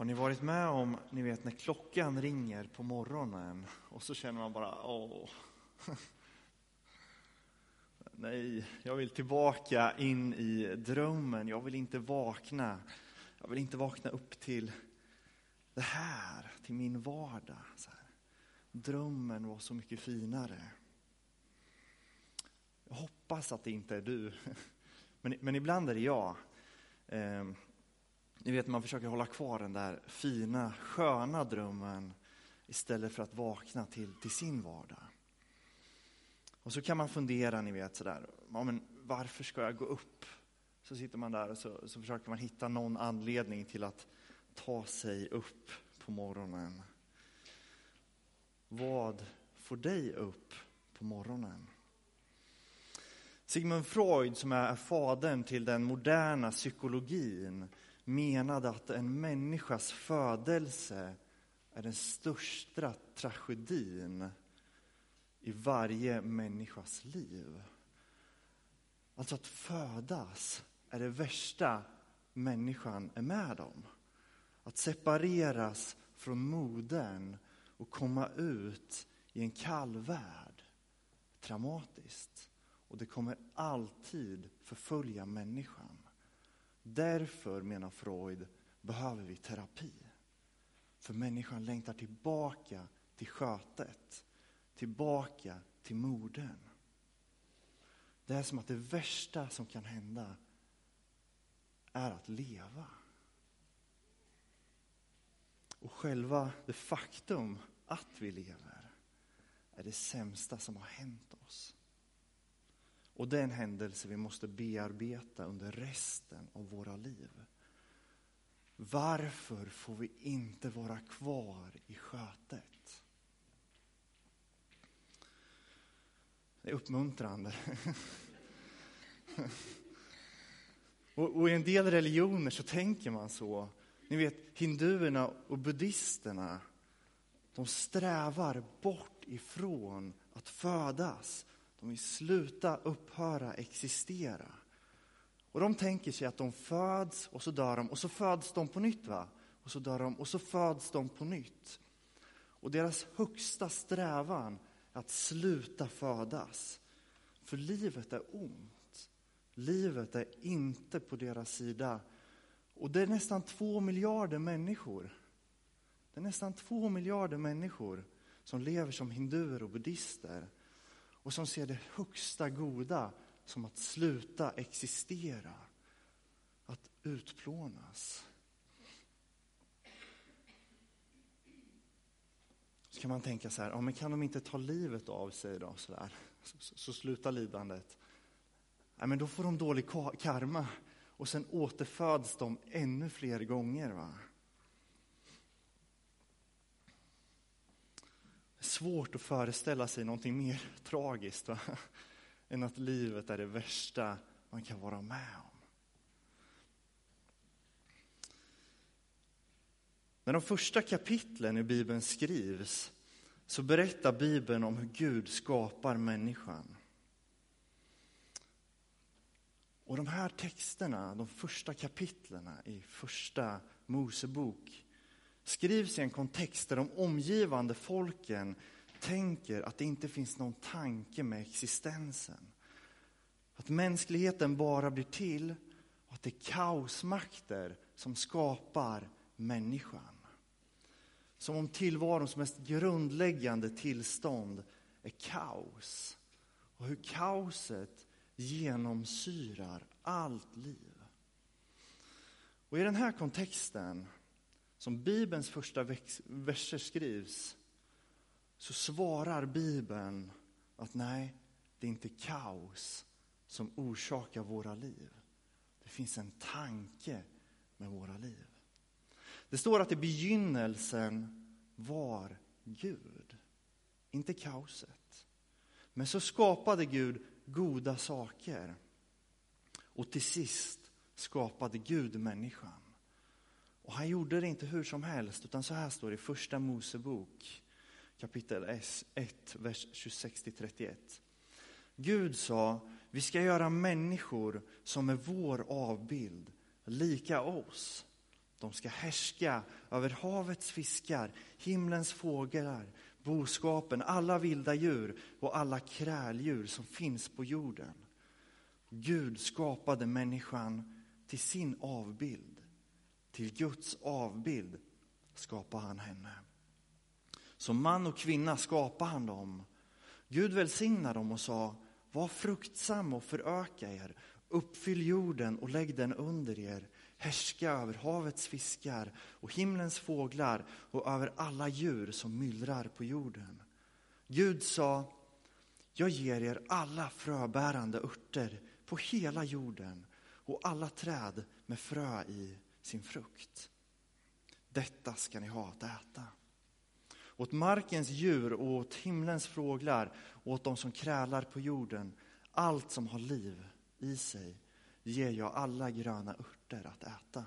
Har ni varit med om, ni vet när klockan ringer på morgonen och så känner man bara, åh. Nej, jag vill tillbaka in i drömmen. Jag vill inte vakna. Jag vill inte vakna upp till det här, till min vardag. Drömmen var så mycket finare. Jag hoppas att det inte är du, men, men ibland är det jag. Ehm, ni vet, man försöker hålla kvar den där fina, sköna drömmen istället för att vakna till, till sin vardag. Och så kan man fundera, ni vet sådär, ja, men varför ska jag gå upp? Så sitter man där och så, så försöker man hitta någon anledning till att ta sig upp på morgonen. Vad får dig upp på morgonen? Sigmund Freud, som är fadern till den moderna psykologin, menade att en människas födelse är den största tragedin i varje människas liv. Alltså att födas är det värsta människan är med om. Att separeras från modern och komma ut i en kall värld. Traumatiskt. Och det kommer alltid förfölja människan. Därför, menar Freud, behöver vi terapi. För människan längtar tillbaka till skötet, tillbaka till modern. Det är som att det värsta som kan hända är att leva. Och själva det faktum att vi lever är det sämsta som har hänt oss. Och det är en händelse vi måste bearbeta under resten av våra liv. Varför får vi inte vara kvar i skötet? Det är uppmuntrande. och, och, i en del religioner så tänker man så. Ni vet, hinduerna och buddisterna, de strävar bort ifrån att födas de vill sluta, upphöra, existera. Och de tänker sig att de föds och så dör de och så föds de på nytt. va? Och så dör de och så föds de på nytt. Och deras högsta strävan är att sluta födas. För livet är ont. Livet är inte på deras sida. Och det är nästan två miljarder människor. Det är nästan två miljarder människor som lever som hinduer och buddister och som ser det högsta goda som att sluta existera, att utplånas. Så kan man tänka så här, ja, men kan de inte ta livet av sig då, så, där, så, så, så slutar lidandet. Ja, men då får de dålig karma och sen återföds de ännu fler gånger. Va? Svårt att föreställa sig någonting mer tragiskt va? än att livet är det värsta man kan vara med om. När de första kapitlen i Bibeln skrivs så berättar Bibeln om hur Gud skapar människan. Och de här texterna, de första kapitlen i första Mosebok, skrivs i en kontext där de omgivande folken tänker att det inte finns någon tanke med existensen. Att mänskligheten bara blir till och att det är kaosmakter som skapar människan. Som om tillvarons mest grundläggande tillstånd är kaos. Och hur kaoset genomsyrar allt liv. Och i den här kontexten som Bibelns första verser skrivs, så svarar Bibeln att nej, det är inte kaos som orsakar våra liv. Det finns en tanke med våra liv. Det står att i begynnelsen var Gud, inte kaoset. Men så skapade Gud goda saker. Och till sist skapade Gud människan. Och han gjorde det inte hur som helst, utan så här står det i första Mosebok kapitel 1, vers 26-31. Gud sa, vi ska göra människor som är vår avbild, lika oss. De ska härska över havets fiskar, himlens fåglar, boskapen, alla vilda djur och alla kräldjur som finns på jorden. Gud skapade människan till sin avbild. Till Guds avbild skapade han henne. Som man och kvinna skapade han dem. Gud välsignade dem och sa, var fruktsam och föröka er, uppfyll jorden och lägg den under er, härska över havets fiskar och himlens fåglar och över alla djur som myllrar på jorden. Gud sa, jag ger er alla fröbärande örter på hela jorden och alla träd med frö i sin frukt. Detta ska ni ha att äta. Åt markens djur och åt himlens fåglar och åt de som krälar på jorden, allt som har liv i sig, ger jag alla gröna örter att äta.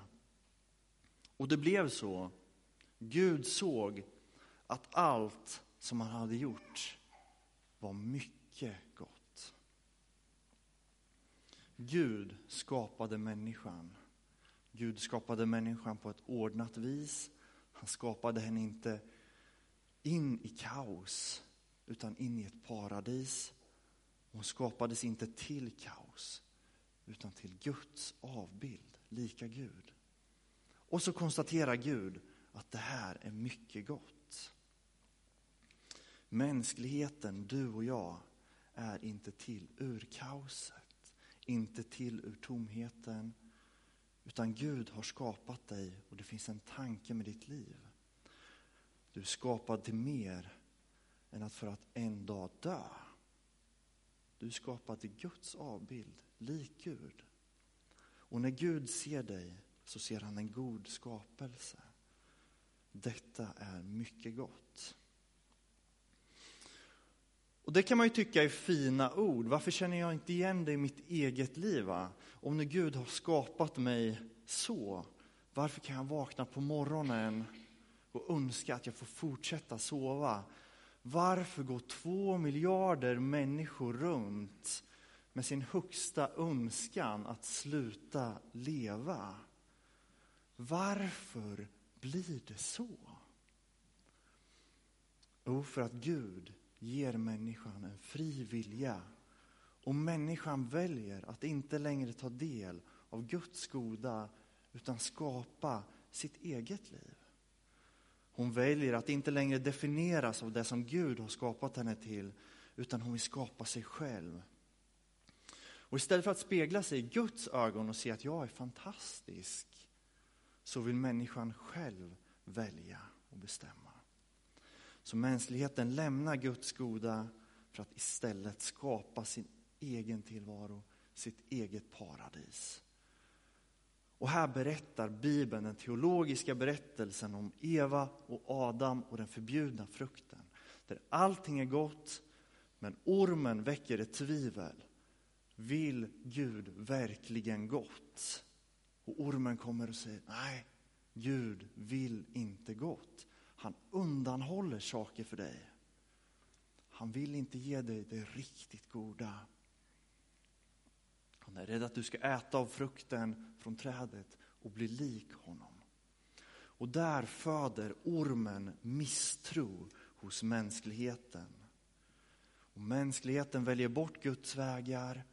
Och det blev så. Gud såg att allt som han hade gjort var mycket gott. Gud skapade människan. Gud skapade människan på ett ordnat vis. Han skapade henne inte in i kaos, utan in i ett paradis. Hon skapades inte till kaos, utan till Guds avbild, lika Gud. Och så konstaterar Gud att det här är mycket gott. Mänskligheten, du och jag, är inte till ur kaoset, inte till ur tomheten, utan Gud har skapat dig och det finns en tanke med ditt liv. Du är skapad till mer än att för att en dag dö. Du är skapad till Guds avbild, lik Gud. Och när Gud ser dig så ser han en god skapelse. Detta är mycket gott. Och Det kan man ju tycka är fina ord. Varför känner jag inte igen det i mitt eget liv? Va? Om nu Gud har skapat mig så, varför kan jag vakna på morgonen och önska att jag får fortsätta sova? Varför går två miljarder människor runt med sin högsta önskan att sluta leva? Varför blir det så? Jo, för att Gud ger människan en fri vilja och människan väljer att inte längre ta del av Guds goda utan skapa sitt eget liv. Hon väljer att inte längre definieras av det som Gud har skapat henne till utan hon vill skapa sig själv. Och istället för att spegla sig i Guds ögon och se att jag är fantastisk så vill människan själv välja och bestämma. Så mänskligheten lämnar Guds goda för att istället skapa sin egen tillvaro, sitt eget paradis. Och här berättar Bibeln den teologiska berättelsen om Eva och Adam och den förbjudna frukten. Där allting är gott, men ormen väcker ett tvivel. Vill Gud verkligen gott? Och ormen kommer och säger, nej, Gud vill inte gott. Han undanhåller saker för dig. Han vill inte ge dig det riktigt goda. Han är rädd att du ska äta av frukten från trädet och bli lik honom. Och där föder ormen misstro hos mänskligheten. Och mänskligheten väljer bort Guds vägar,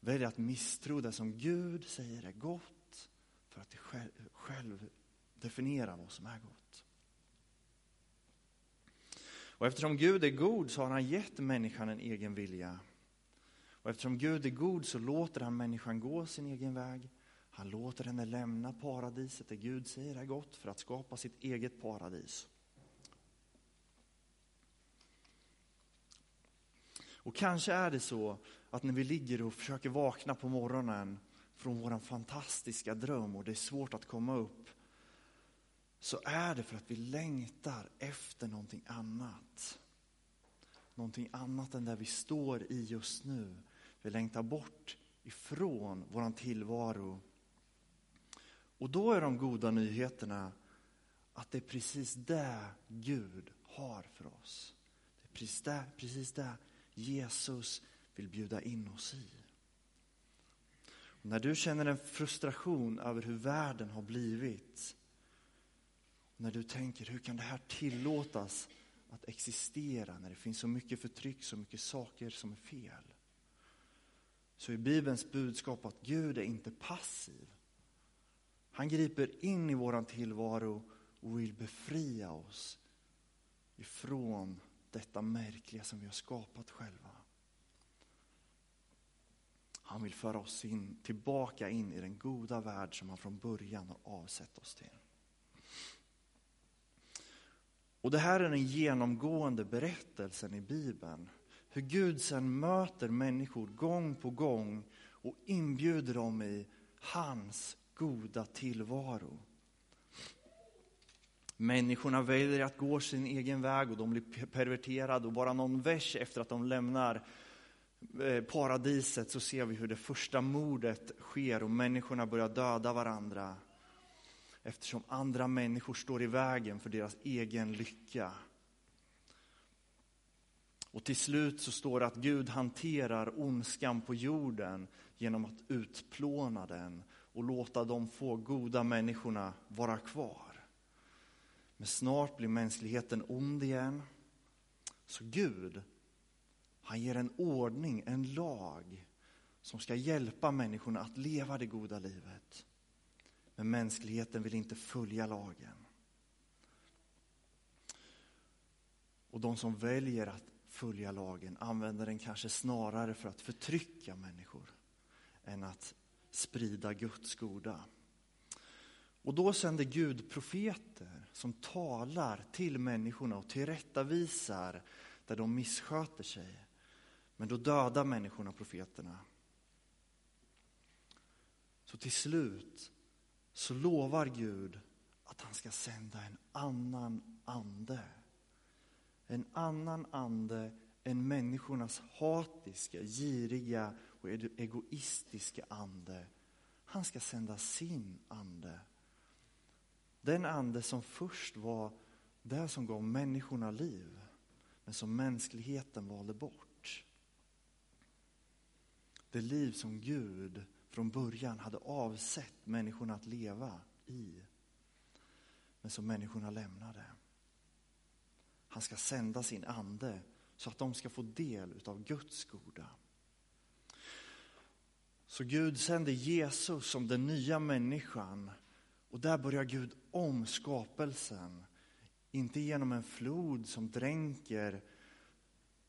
väljer att misstro det som Gud säger är gott för att själv, själv definiera vad som är gott. Och eftersom Gud är god så har han gett människan en egen vilja. Och eftersom Gud är god så låter han människan gå sin egen väg. Han låter henne lämna paradiset, det Gud säger är gott, för att skapa sitt eget paradis. Och kanske är det så att när vi ligger och försöker vakna på morgonen från vår fantastiska dröm och det är svårt att komma upp, så är det för att vi längtar efter någonting annat. Någonting annat än där vi står i just nu. Vi längtar bort ifrån vår tillvaro. Och då är de goda nyheterna att det är precis det Gud har för oss. Det är precis det, precis det Jesus vill bjuda in oss i. När du känner en frustration över hur världen har blivit. När du tänker, hur kan det här tillåtas att existera när det finns så mycket förtryck, så mycket saker som är fel. Så är Bibelns budskap att Gud är inte passiv. Han griper in i våran tillvaro och vill befria oss ifrån detta märkliga som vi har skapat själva. Han vill föra oss in, tillbaka in i den goda värld som han från början har avsett oss till. Och det här är den genomgående berättelsen i Bibeln. Hur Gud sen möter människor gång på gång och inbjuder dem i hans goda tillvaro. Människorna väljer att gå sin egen väg och de blir perverterade och bara någon vers efter att de lämnar eh, paradiset så ser vi hur det första mordet sker och människorna börjar döda varandra eftersom andra människor står i vägen för deras egen lycka. Och till slut så står det att Gud hanterar ondskan på jorden genom att utplåna den och låta de få goda människorna vara kvar. Men snart blir mänskligheten ond igen. Så Gud, han ger en ordning, en lag som ska hjälpa människorna att leva det goda livet. Men mänskligheten vill inte följa lagen. Och de som väljer att följa lagen använder den kanske snarare för att förtrycka människor än att sprida Guds goda. Och då sänder Gud profeter som talar till människorna och tillrättavisar där de missköter sig. Men då dödar människorna profeterna. Så till slut så lovar Gud att han ska sända en annan ande. En annan ande än människornas hatiska, giriga och egoistiska ande. Han ska sända sin ande. Den ande som först var det som gav människorna liv, men som mänskligheten valde bort. Det liv som Gud från början hade avsett människorna att leva i. Men som människorna lämnade. Han ska sända sin ande så att de ska få del av Guds goda. Så Gud sände Jesus som den nya människan och där börjar Gud om skapelsen. Inte genom en flod som dränker,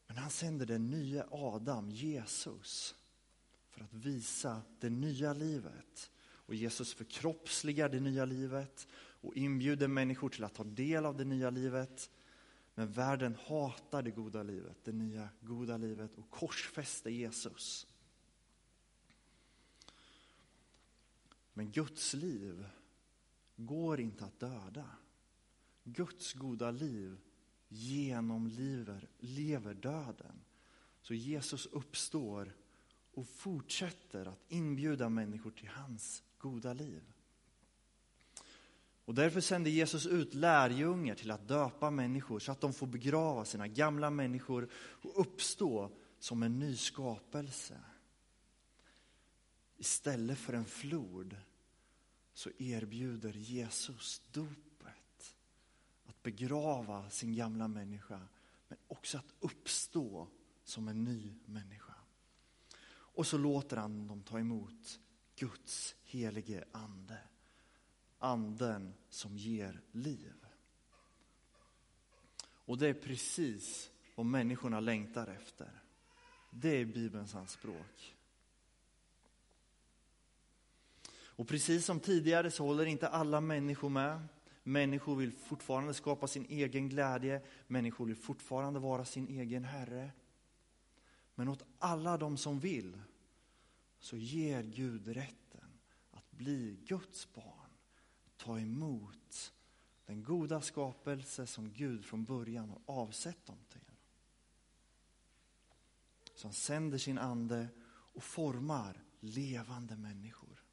men han sänder den nya Adam, Jesus för att visa det nya livet. Och Jesus förkroppsligar det nya livet och inbjuder människor till att ta del av det nya livet. Men världen hatar det goda livet, det nya goda livet och korsfäster Jesus. Men Guds liv går inte att döda. Guds goda liv genomlever lever döden. Så Jesus uppstår och fortsätter att inbjuda människor till hans goda liv. Och därför sände Jesus ut lärjungar till att döpa människor så att de får begrava sina gamla människor och uppstå som en ny skapelse. Istället för en flod så erbjuder Jesus dopet. Att begrava sin gamla människa men också att uppstå som en ny människa. Och så låter han dem ta emot Guds helige ande. Anden som ger liv. Och det är precis vad människorna längtar efter. Det är Bibelns anspråk. Och precis som tidigare så håller inte alla människor med. Människor vill fortfarande skapa sin egen glädje. Människor vill fortfarande vara sin egen herre. Men åt alla de som vill så ger Gud rätten att bli Guds barn. Ta emot den goda skapelse som Gud från början har avsett dem till. Så han sänder sin ande och formar levande människor.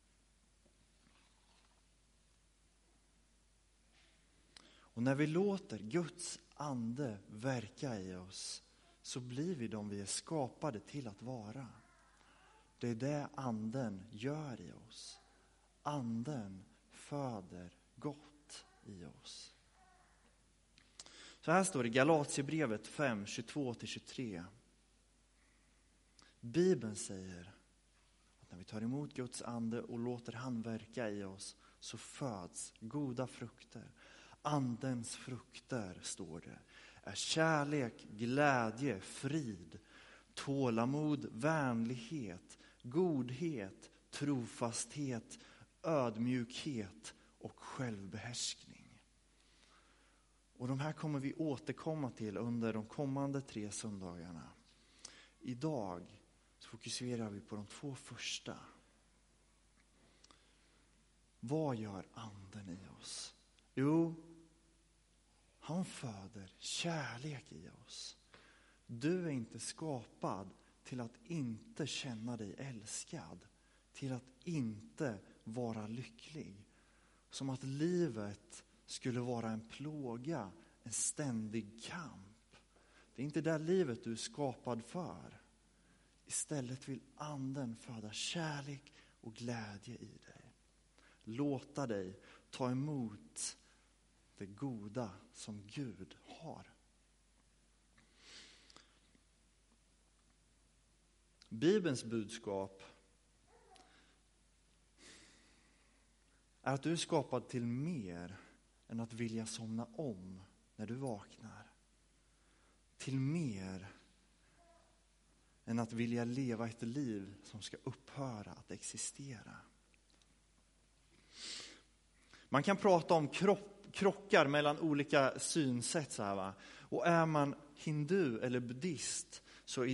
Och när vi låter Guds ande verka i oss så blir vi de vi är skapade till att vara. Det är det anden gör i oss. Anden föder gott i oss. Så här står det i Galatiebrevet 5, 22-23. Bibeln säger att när vi tar emot Guds ande och låter han verka i oss så föds goda frukter. Andens frukter, står det, är kärlek, glädje, frid, tålamod, vänlighet, godhet, trofasthet, ödmjukhet och självbehärskning. Och de här kommer vi återkomma till under de kommande tre söndagarna. Idag så fokuserar vi på de två första. Vad gör anden i oss? Jo, han föder kärlek i oss. Du är inte skapad till att inte känna dig älskad, till att inte vara lycklig. Som att livet skulle vara en plåga, en ständig kamp. Det är inte det livet du är skapad för. Istället vill anden föda kärlek och glädje i dig. Låta dig ta emot det goda som Gud har. Bibelns budskap är att du är skapad till mer än att vilja somna om när du vaknar. Till mer än att vilja leva ett liv som ska upphöra att existera. Man kan prata om kropp, krockar mellan olika synsätt. Så här, va? Och är man hindu eller buddhist så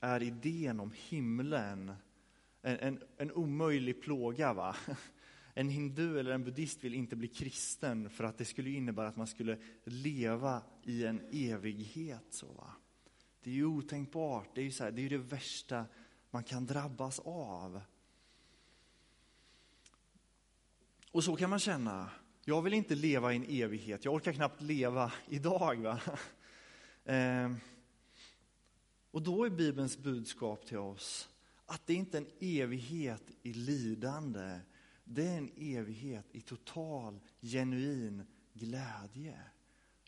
är idén om himlen en, en, en omöjlig plåga. Va? En hindu eller en buddhist vill inte bli kristen för att det skulle innebära att man skulle leva i en evighet. Så, va? Det är ju otänkbart, det är ju så här, det, är det värsta man kan drabbas av. Och så kan man känna, jag vill inte leva i en evighet, jag orkar knappt leva idag. Va? Ehm. Och då är Bibelns budskap till oss att det inte är en evighet i lidande, det är en evighet i total, genuin glädje.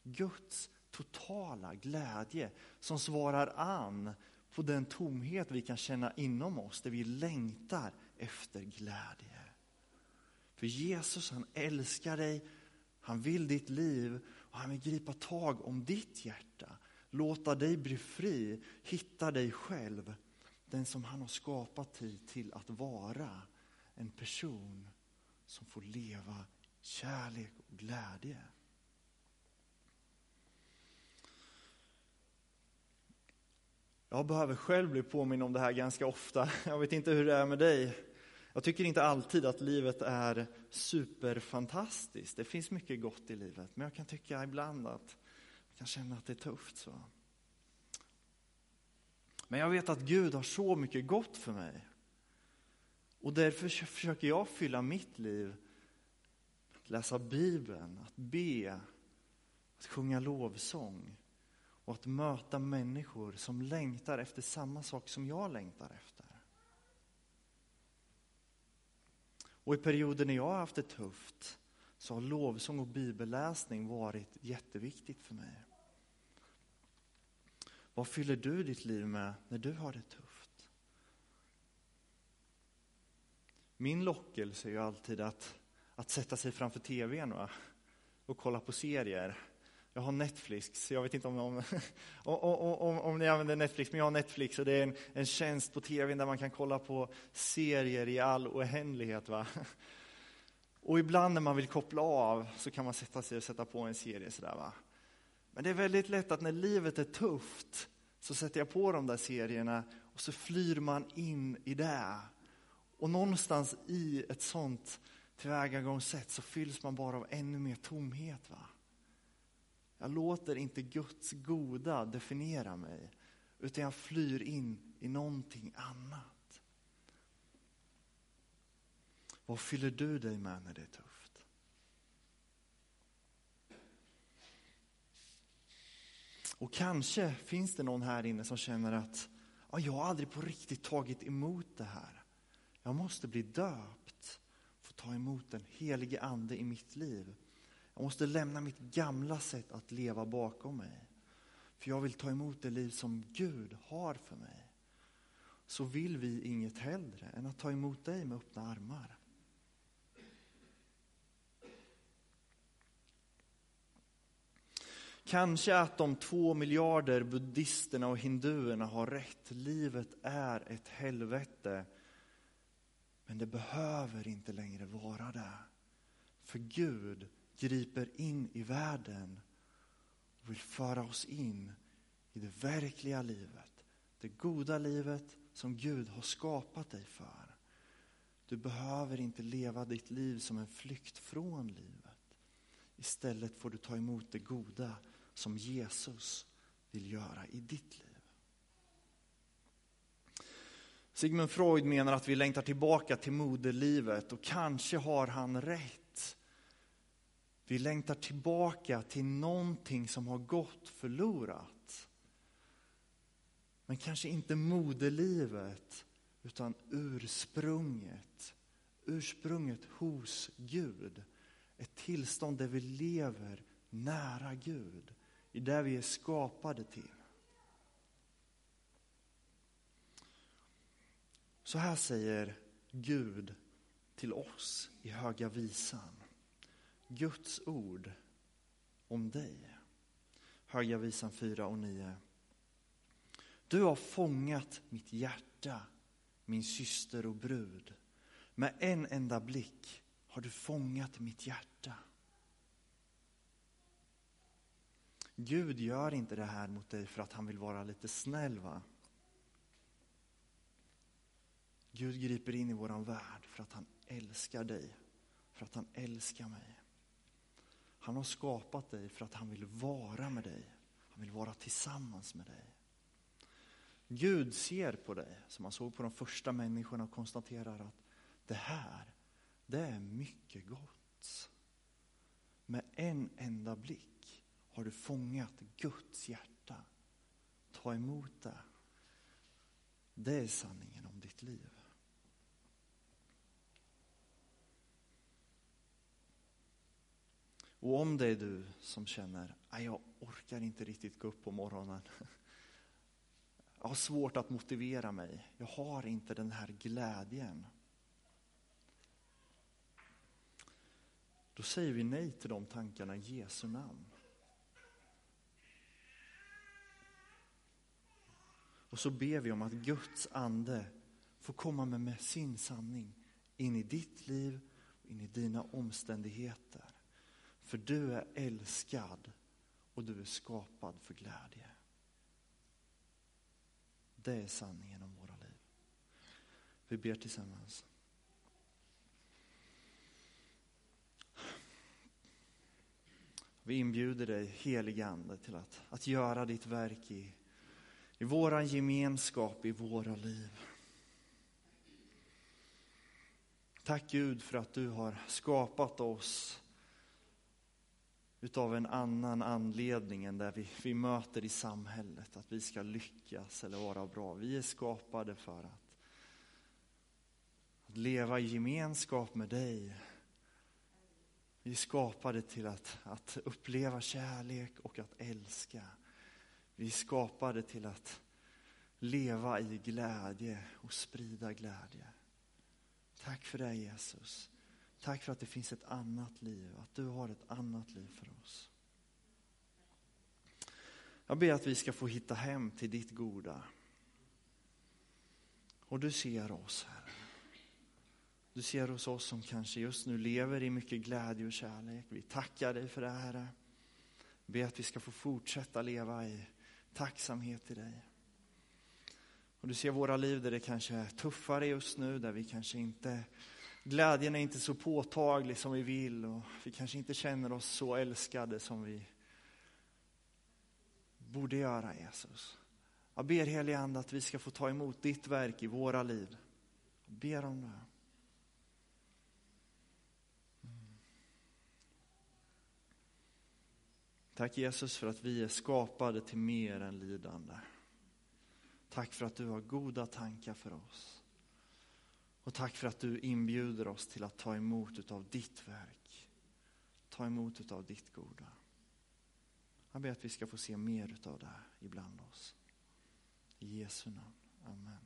Guds totala glädje som svarar an på den tomhet vi kan känna inom oss, där vi längtar efter glädje. För Jesus han älskar dig, han vill ditt liv och han vill gripa tag om ditt hjärta. Låta dig bli fri, hitta dig själv. Den som han har skapat dig till att vara. En person som får leva kärlek och glädje. Jag behöver själv bli påminn om det här ganska ofta. Jag vet inte hur det är med dig. Jag tycker inte alltid att livet är superfantastiskt. Det finns mycket gott i livet, men jag kan tycka ibland att jag kan känna att det är tufft. Så. Men jag vet att Gud har så mycket gott för mig. Och därför försöker jag fylla mitt liv att läsa Bibeln, att be, att sjunga lovsång och att möta människor som längtar efter samma sak som jag längtar efter. Och i perioder när jag har haft det tufft så har lovsång och bibelläsning varit jätteviktigt för mig. Vad fyller du ditt liv med när du har det tufft? Min lockelse är ju alltid att, att sätta sig framför tvn va? och kolla på serier. Jag har Netflix, jag vet inte om, om, om, om, om ni använder Netflix, men jag har Netflix och det är en, en tjänst på tvn där man kan kolla på serier i all oändlighet. Va? Och ibland när man vill koppla av så kan man sätta sig och sätta på en serie sådär. Va? Men det är väldigt lätt att när livet är tufft så sätter jag på de där serierna och så flyr man in i det. Och någonstans i ett sånt tillvägagångssätt så fylls man bara av ännu mer tomhet. Va? Jag låter inte Guds goda definiera mig, utan jag flyr in i någonting annat. Vad fyller du dig med när det är tufft? Och kanske finns det någon här inne som känner att ja, jag har aldrig på riktigt tagit emot det här. Jag måste bli döpt, få ta emot den helige ande i mitt liv. Jag måste lämna mitt gamla sätt att leva bakom mig. För jag vill ta emot det liv som Gud har för mig. Så vill vi inget hellre än att ta emot dig med öppna armar. Kanske att de två miljarder buddisterna och hinduerna har rätt. Livet är ett helvete. Men det behöver inte längre vara det. För Gud griper in i världen och vill föra oss in i det verkliga livet. Det goda livet som Gud har skapat dig för. Du behöver inte leva ditt liv som en flykt från livet. Istället får du ta emot det goda som Jesus vill göra i ditt liv. Sigmund Freud menar att vi längtar tillbaka till moderlivet och kanske har han rätt. Vi längtar tillbaka till någonting som har gått förlorat. Men kanske inte moderlivet, utan ursprunget. Ursprunget hos Gud. Ett tillstånd där vi lever nära Gud i det vi är skapade till. Så här säger Gud till oss i Höga Visan. Guds ord om dig. Höga Visan 4 och 9. Du har fångat mitt hjärta, min syster och brud. Med en enda blick har du fångat mitt hjärta. Gud gör inte det här mot dig för att han vill vara lite snäll va? Gud griper in i våran värld för att han älskar dig, för att han älskar mig. Han har skapat dig för att han vill vara med dig. Han vill vara tillsammans med dig. Gud ser på dig som han såg på de första människorna och konstaterar att det här, det är mycket gott. Med en enda blick har du fångat Guds hjärta. Ta emot det. Det är sanningen om ditt liv. Och om det är du som känner, att jag orkar inte riktigt gå upp på morgonen. Jag har svårt att motivera mig. Jag har inte den här glädjen. Då säger vi nej till de tankarna i Jesu namn. Och så ber vi om att Guds ande får komma med, med sin sanning in i ditt liv in i dina omständigheter. För du är älskad och du är skapad för glädje. Det är sanningen om våra liv. Vi ber tillsammans. Vi inbjuder dig, helige Ande, till att, att göra ditt verk i i vår gemenskap, i våra liv. Tack Gud för att du har skapat oss utav en annan anledning än där vi, vi möter i samhället, att vi ska lyckas eller vara bra. Vi är skapade för att, att leva i gemenskap med dig. Vi är skapade till att, att uppleva kärlek och att älska. Vi är skapade till att leva i glädje och sprida glädje. Tack för det Jesus. Tack för att det finns ett annat liv, att du har ett annat liv för oss. Jag ber att vi ska få hitta hem till ditt goda. Och du ser oss, Herre. Du ser hos oss som kanske just nu lever i mycket glädje och kärlek. Vi tackar dig för det, Herre. Ber att vi ska få fortsätta leva i tacksamhet till dig. Och du ser våra liv där det kanske är tuffare just nu, där vi kanske inte, glädjen är inte så påtaglig som vi vill och vi kanske inte känner oss så älskade som vi borde göra Jesus. Jag ber helige Ande att vi ska få ta emot ditt verk i våra liv. Jag ber om det. Tack Jesus för att vi är skapade till mer än lidande. Tack för att du har goda tankar för oss. Och tack för att du inbjuder oss till att ta emot utav ditt verk. Ta emot utav ditt goda. Jag ber att vi ska få se mer utav det ibland oss. I Jesu namn. Amen.